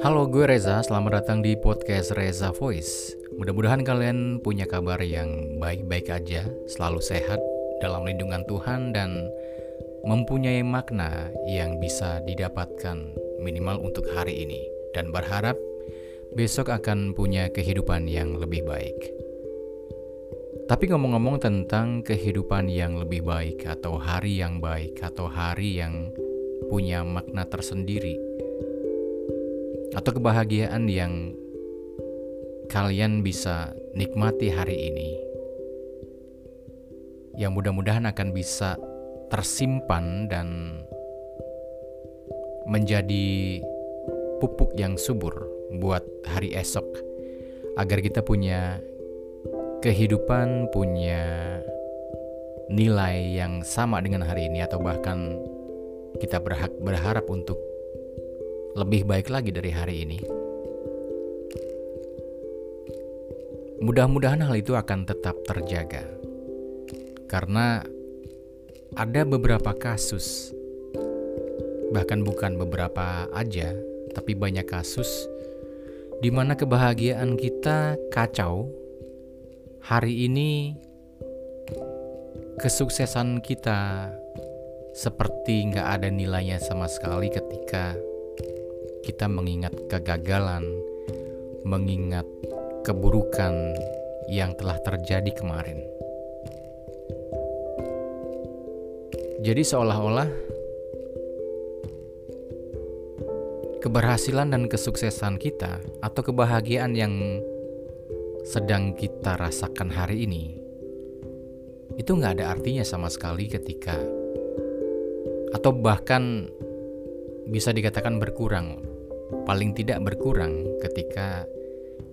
Halo, gue Reza. Selamat datang di podcast Reza Voice. Mudah-mudahan kalian punya kabar yang baik-baik aja, selalu sehat dalam lindungan Tuhan dan mempunyai makna yang bisa didapatkan minimal untuk hari ini dan berharap besok akan punya kehidupan yang lebih baik. Tapi ngomong-ngomong tentang kehidupan yang lebih baik atau hari yang baik atau hari yang punya makna tersendiri, atau kebahagiaan yang kalian bisa nikmati hari ini, yang mudah-mudahan akan bisa tersimpan dan menjadi pupuk yang subur buat hari esok, agar kita punya kehidupan, punya nilai yang sama dengan hari ini, atau bahkan kita berhak berharap untuk lebih baik lagi dari hari ini. Mudah-mudahan hal itu akan tetap terjaga, karena ada beberapa kasus, bahkan bukan beberapa aja, tapi banyak kasus di mana kebahagiaan kita kacau. Hari ini, kesuksesan kita seperti nggak ada nilainya sama sekali ketika kita mengingat kegagalan, mengingat keburukan yang telah terjadi kemarin. Jadi, seolah-olah keberhasilan dan kesuksesan kita, atau kebahagiaan yang sedang kita rasakan hari ini, itu nggak ada artinya sama sekali ketika, atau bahkan bisa dikatakan berkurang paling tidak berkurang ketika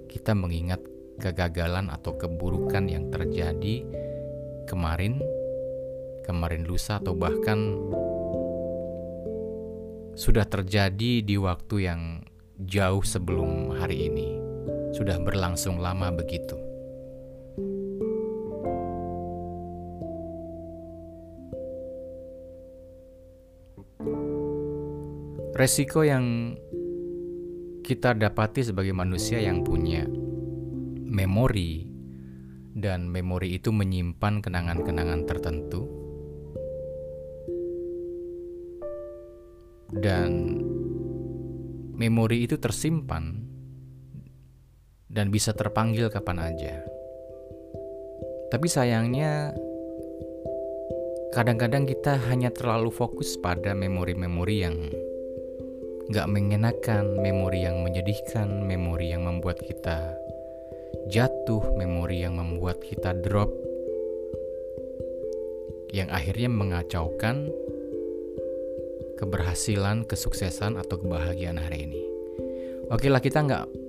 kita mengingat kegagalan atau keburukan yang terjadi kemarin, kemarin lusa, atau bahkan sudah terjadi di waktu yang jauh sebelum hari ini, sudah berlangsung lama begitu. Resiko yang kita dapati sebagai manusia yang punya memori dan memori itu menyimpan kenangan-kenangan tertentu dan memori itu tersimpan dan bisa terpanggil kapan aja. Tapi sayangnya kadang-kadang kita hanya terlalu fokus pada memori-memori yang gak mengenakan, memori yang menyedihkan, memori yang membuat kita jatuh, memori yang membuat kita drop, yang akhirnya mengacaukan keberhasilan, kesuksesan atau kebahagiaan hari ini. Oke lah kita nggak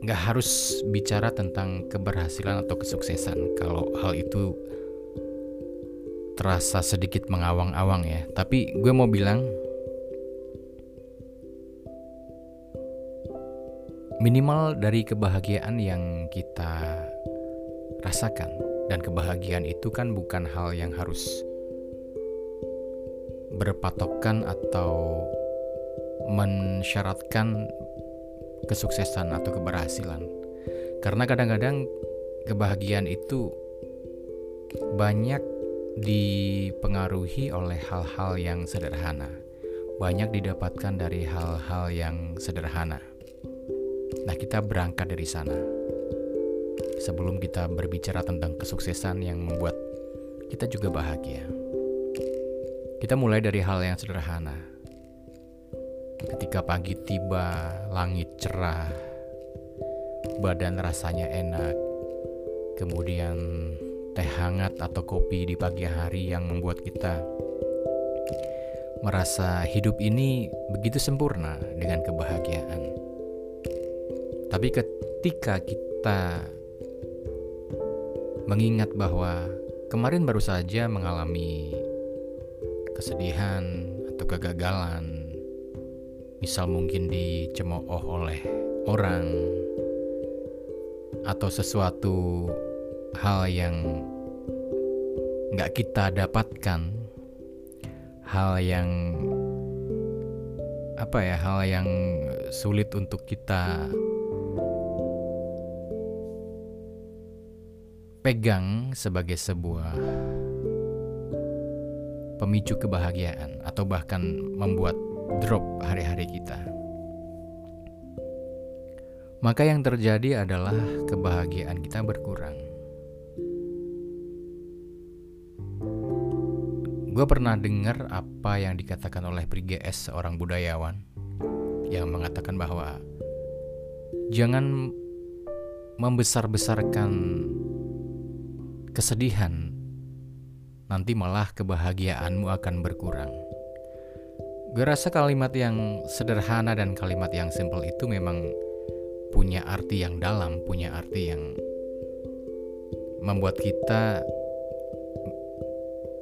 nggak harus bicara tentang keberhasilan atau kesuksesan kalau hal itu terasa sedikit mengawang-awang ya. Tapi gue mau bilang minimal dari kebahagiaan yang kita rasakan dan kebahagiaan itu kan bukan hal yang harus berpatokan atau mensyaratkan kesuksesan atau keberhasilan karena kadang-kadang kebahagiaan itu banyak dipengaruhi oleh hal-hal yang sederhana banyak didapatkan dari hal-hal yang sederhana Nah, kita berangkat dari sana. Sebelum kita berbicara tentang kesuksesan yang membuat kita juga bahagia. Kita mulai dari hal yang sederhana. Ketika pagi tiba, langit cerah, badan rasanya enak, kemudian teh hangat atau kopi di pagi hari yang membuat kita merasa hidup ini begitu sempurna dengan kebahagiaan. Tapi ketika kita mengingat bahwa kemarin baru saja mengalami kesedihan atau kegagalan, misal mungkin dicemooh oleh orang atau sesuatu hal yang nggak kita dapatkan, hal yang apa ya hal yang sulit untuk kita pegang sebagai sebuah pemicu kebahagiaan atau bahkan membuat drop hari-hari kita. Maka yang terjadi adalah kebahagiaan kita berkurang. Gue pernah dengar apa yang dikatakan oleh Briges, seorang budayawan, yang mengatakan bahwa jangan membesar-besarkan kesedihan nanti malah kebahagiaanmu akan berkurang. Gue rasa kalimat yang sederhana dan kalimat yang simple itu memang punya arti yang dalam, punya arti yang membuat kita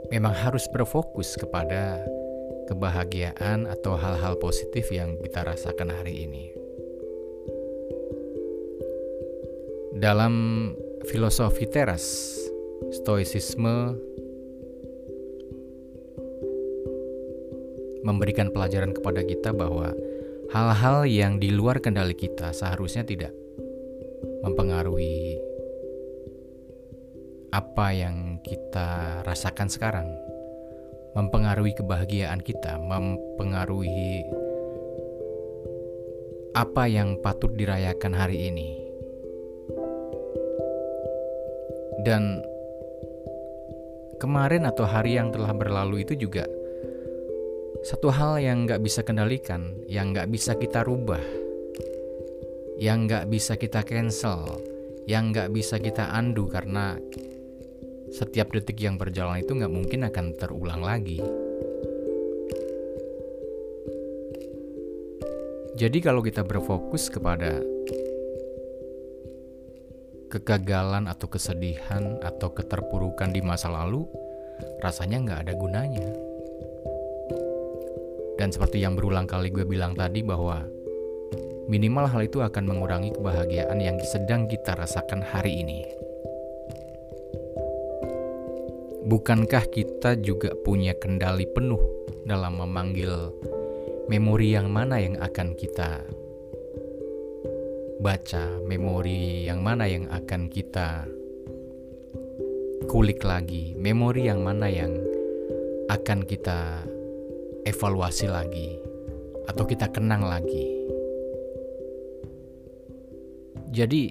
memang harus berfokus kepada kebahagiaan atau hal-hal positif yang kita rasakan hari ini. Dalam filosofi teras, stoicisme memberikan pelajaran kepada kita bahwa hal-hal yang di luar kendali kita seharusnya tidak mempengaruhi apa yang kita rasakan sekarang, mempengaruhi kebahagiaan kita, mempengaruhi apa yang patut dirayakan hari ini. Dan kemarin atau hari yang telah berlalu itu juga satu hal yang nggak bisa kendalikan, yang nggak bisa kita rubah, yang nggak bisa kita cancel, yang nggak bisa kita undo karena setiap detik yang berjalan itu nggak mungkin akan terulang lagi. Jadi kalau kita berfokus kepada kegagalan atau kesedihan atau keterpurukan di masa lalu, rasanya nggak ada gunanya. Dan seperti yang berulang kali gue bilang tadi bahwa minimal hal itu akan mengurangi kebahagiaan yang sedang kita rasakan hari ini. Bukankah kita juga punya kendali penuh dalam memanggil memori yang mana yang akan kita baca, memori yang mana yang akan kita kulik lagi, memori yang mana yang akan kita evaluasi lagi atau kita kenang lagi. Jadi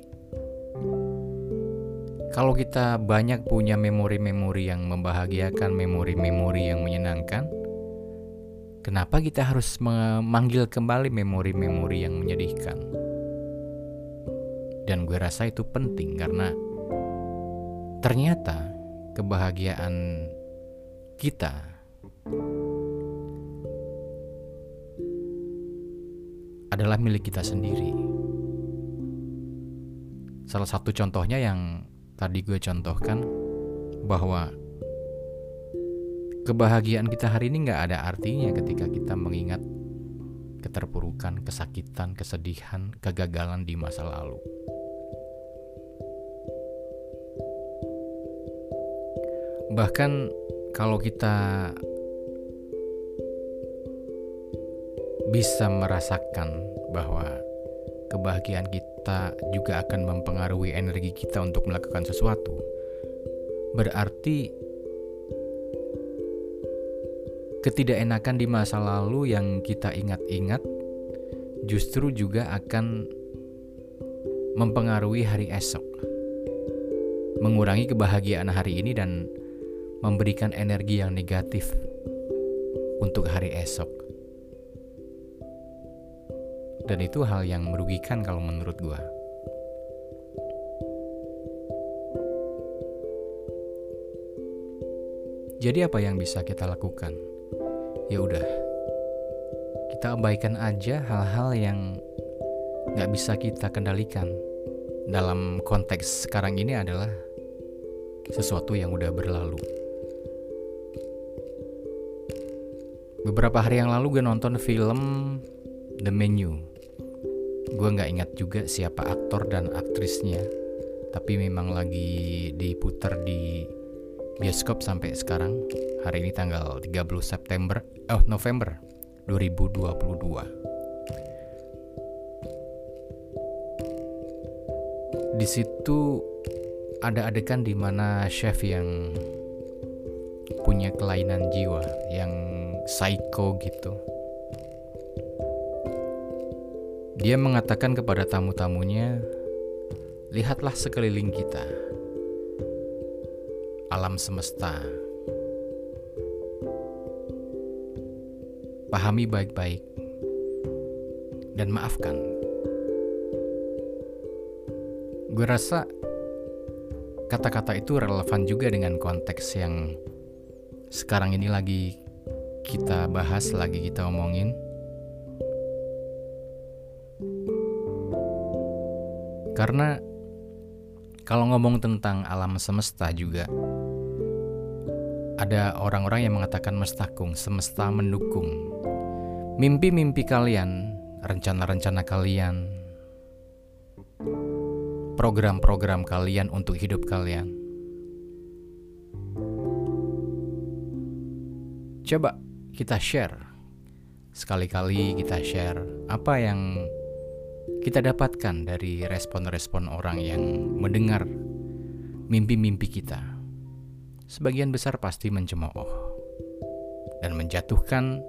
kalau kita banyak punya memori-memori yang membahagiakan, memori-memori yang menyenangkan, kenapa kita harus memanggil kembali memori-memori yang menyedihkan? Dan gue rasa itu penting karena ternyata kebahagiaan kita adalah milik kita sendiri. Salah satu contohnya yang tadi gue contohkan bahwa kebahagiaan kita hari ini nggak ada artinya ketika kita mengingat keterpurukan, kesakitan, kesedihan, kegagalan di masa lalu. Bahkan kalau kita bisa merasakan bahwa kebahagiaan kita juga akan mempengaruhi energi kita untuk melakukan sesuatu, berarti ketidakenakan di masa lalu yang kita ingat-ingat justru juga akan mempengaruhi hari esok, mengurangi kebahagiaan hari ini, dan memberikan energi yang negatif untuk hari esok. Dan itu hal yang merugikan kalau menurut gue. Jadi apa yang bisa kita lakukan? Ya udah, kita abaikan aja hal-hal yang nggak bisa kita kendalikan. Dalam konteks sekarang ini adalah sesuatu yang udah berlalu. Beberapa hari yang lalu gue nonton film The Menu gue nggak ingat juga siapa aktor dan aktrisnya tapi memang lagi diputar di bioskop sampai sekarang. Hari ini tanggal 30 September, oh November 2022. Di situ ada adegan di mana chef yang punya kelainan jiwa, yang psycho gitu. Dia mengatakan kepada tamu-tamunya, "Lihatlah sekeliling kita, alam semesta. Pahami baik-baik dan maafkan." Gue rasa kata-kata itu relevan juga dengan konteks yang sekarang ini lagi kita bahas, lagi kita omongin. Karena kalau ngomong tentang alam semesta juga ada orang-orang yang mengatakan mestakung, semesta mendukung. Mimpi-mimpi kalian, rencana-rencana kalian, program-program kalian untuk hidup kalian. Coba kita share. Sekali-kali kita share apa yang kita dapatkan dari respon-respon orang yang mendengar mimpi-mimpi kita. Sebagian besar pasti mencemooh dan menjatuhkan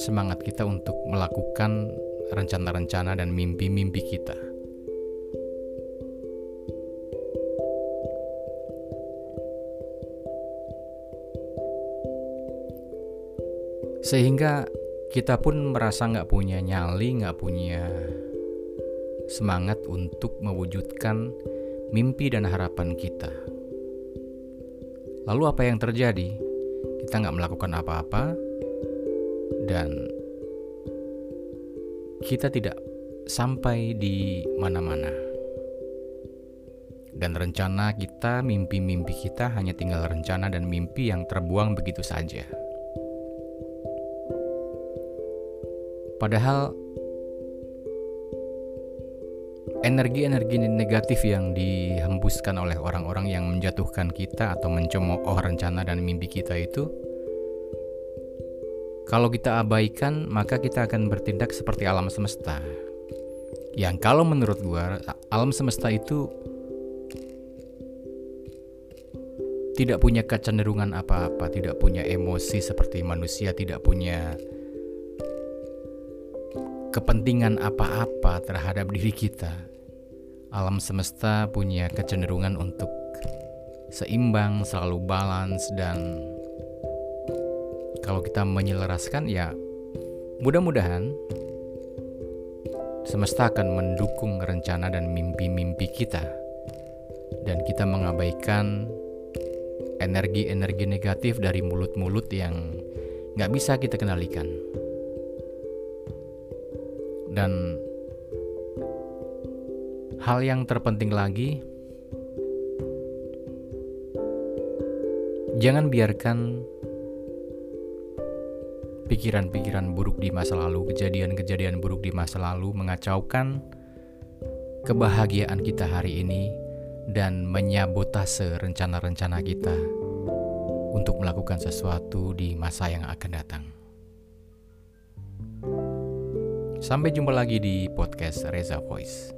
semangat kita untuk melakukan rencana-rencana dan mimpi-mimpi kita. Sehingga kita pun merasa nggak punya nyali, nggak punya semangat untuk mewujudkan mimpi dan harapan kita. Lalu apa yang terjadi? Kita nggak melakukan apa-apa dan kita tidak sampai di mana-mana. Dan rencana kita, mimpi-mimpi kita hanya tinggal rencana dan mimpi yang terbuang begitu saja. Padahal energi-energi negatif yang dihembuskan oleh orang-orang yang menjatuhkan kita atau mencemooh rencana dan mimpi kita itu kalau kita abaikan maka kita akan bertindak seperti alam semesta. Yang kalau menurut gua alam semesta itu tidak punya kecenderungan apa-apa, tidak punya emosi seperti manusia, tidak punya kepentingan apa-apa terhadap diri kita, alam semesta punya kecenderungan untuk seimbang, selalu balance dan kalau kita menyelaraskan ya mudah-mudahan semesta akan mendukung rencana dan mimpi-mimpi kita dan kita mengabaikan energi-energi negatif dari mulut-mulut yang nggak bisa kita kendalikan. Dan hal yang terpenting lagi, jangan biarkan pikiran-pikiran buruk di masa lalu, kejadian-kejadian buruk di masa lalu mengacaukan kebahagiaan kita hari ini dan menyabotase rencana-rencana kita untuk melakukan sesuatu di masa yang akan datang. Sampai jumpa lagi di podcast Reza Voice.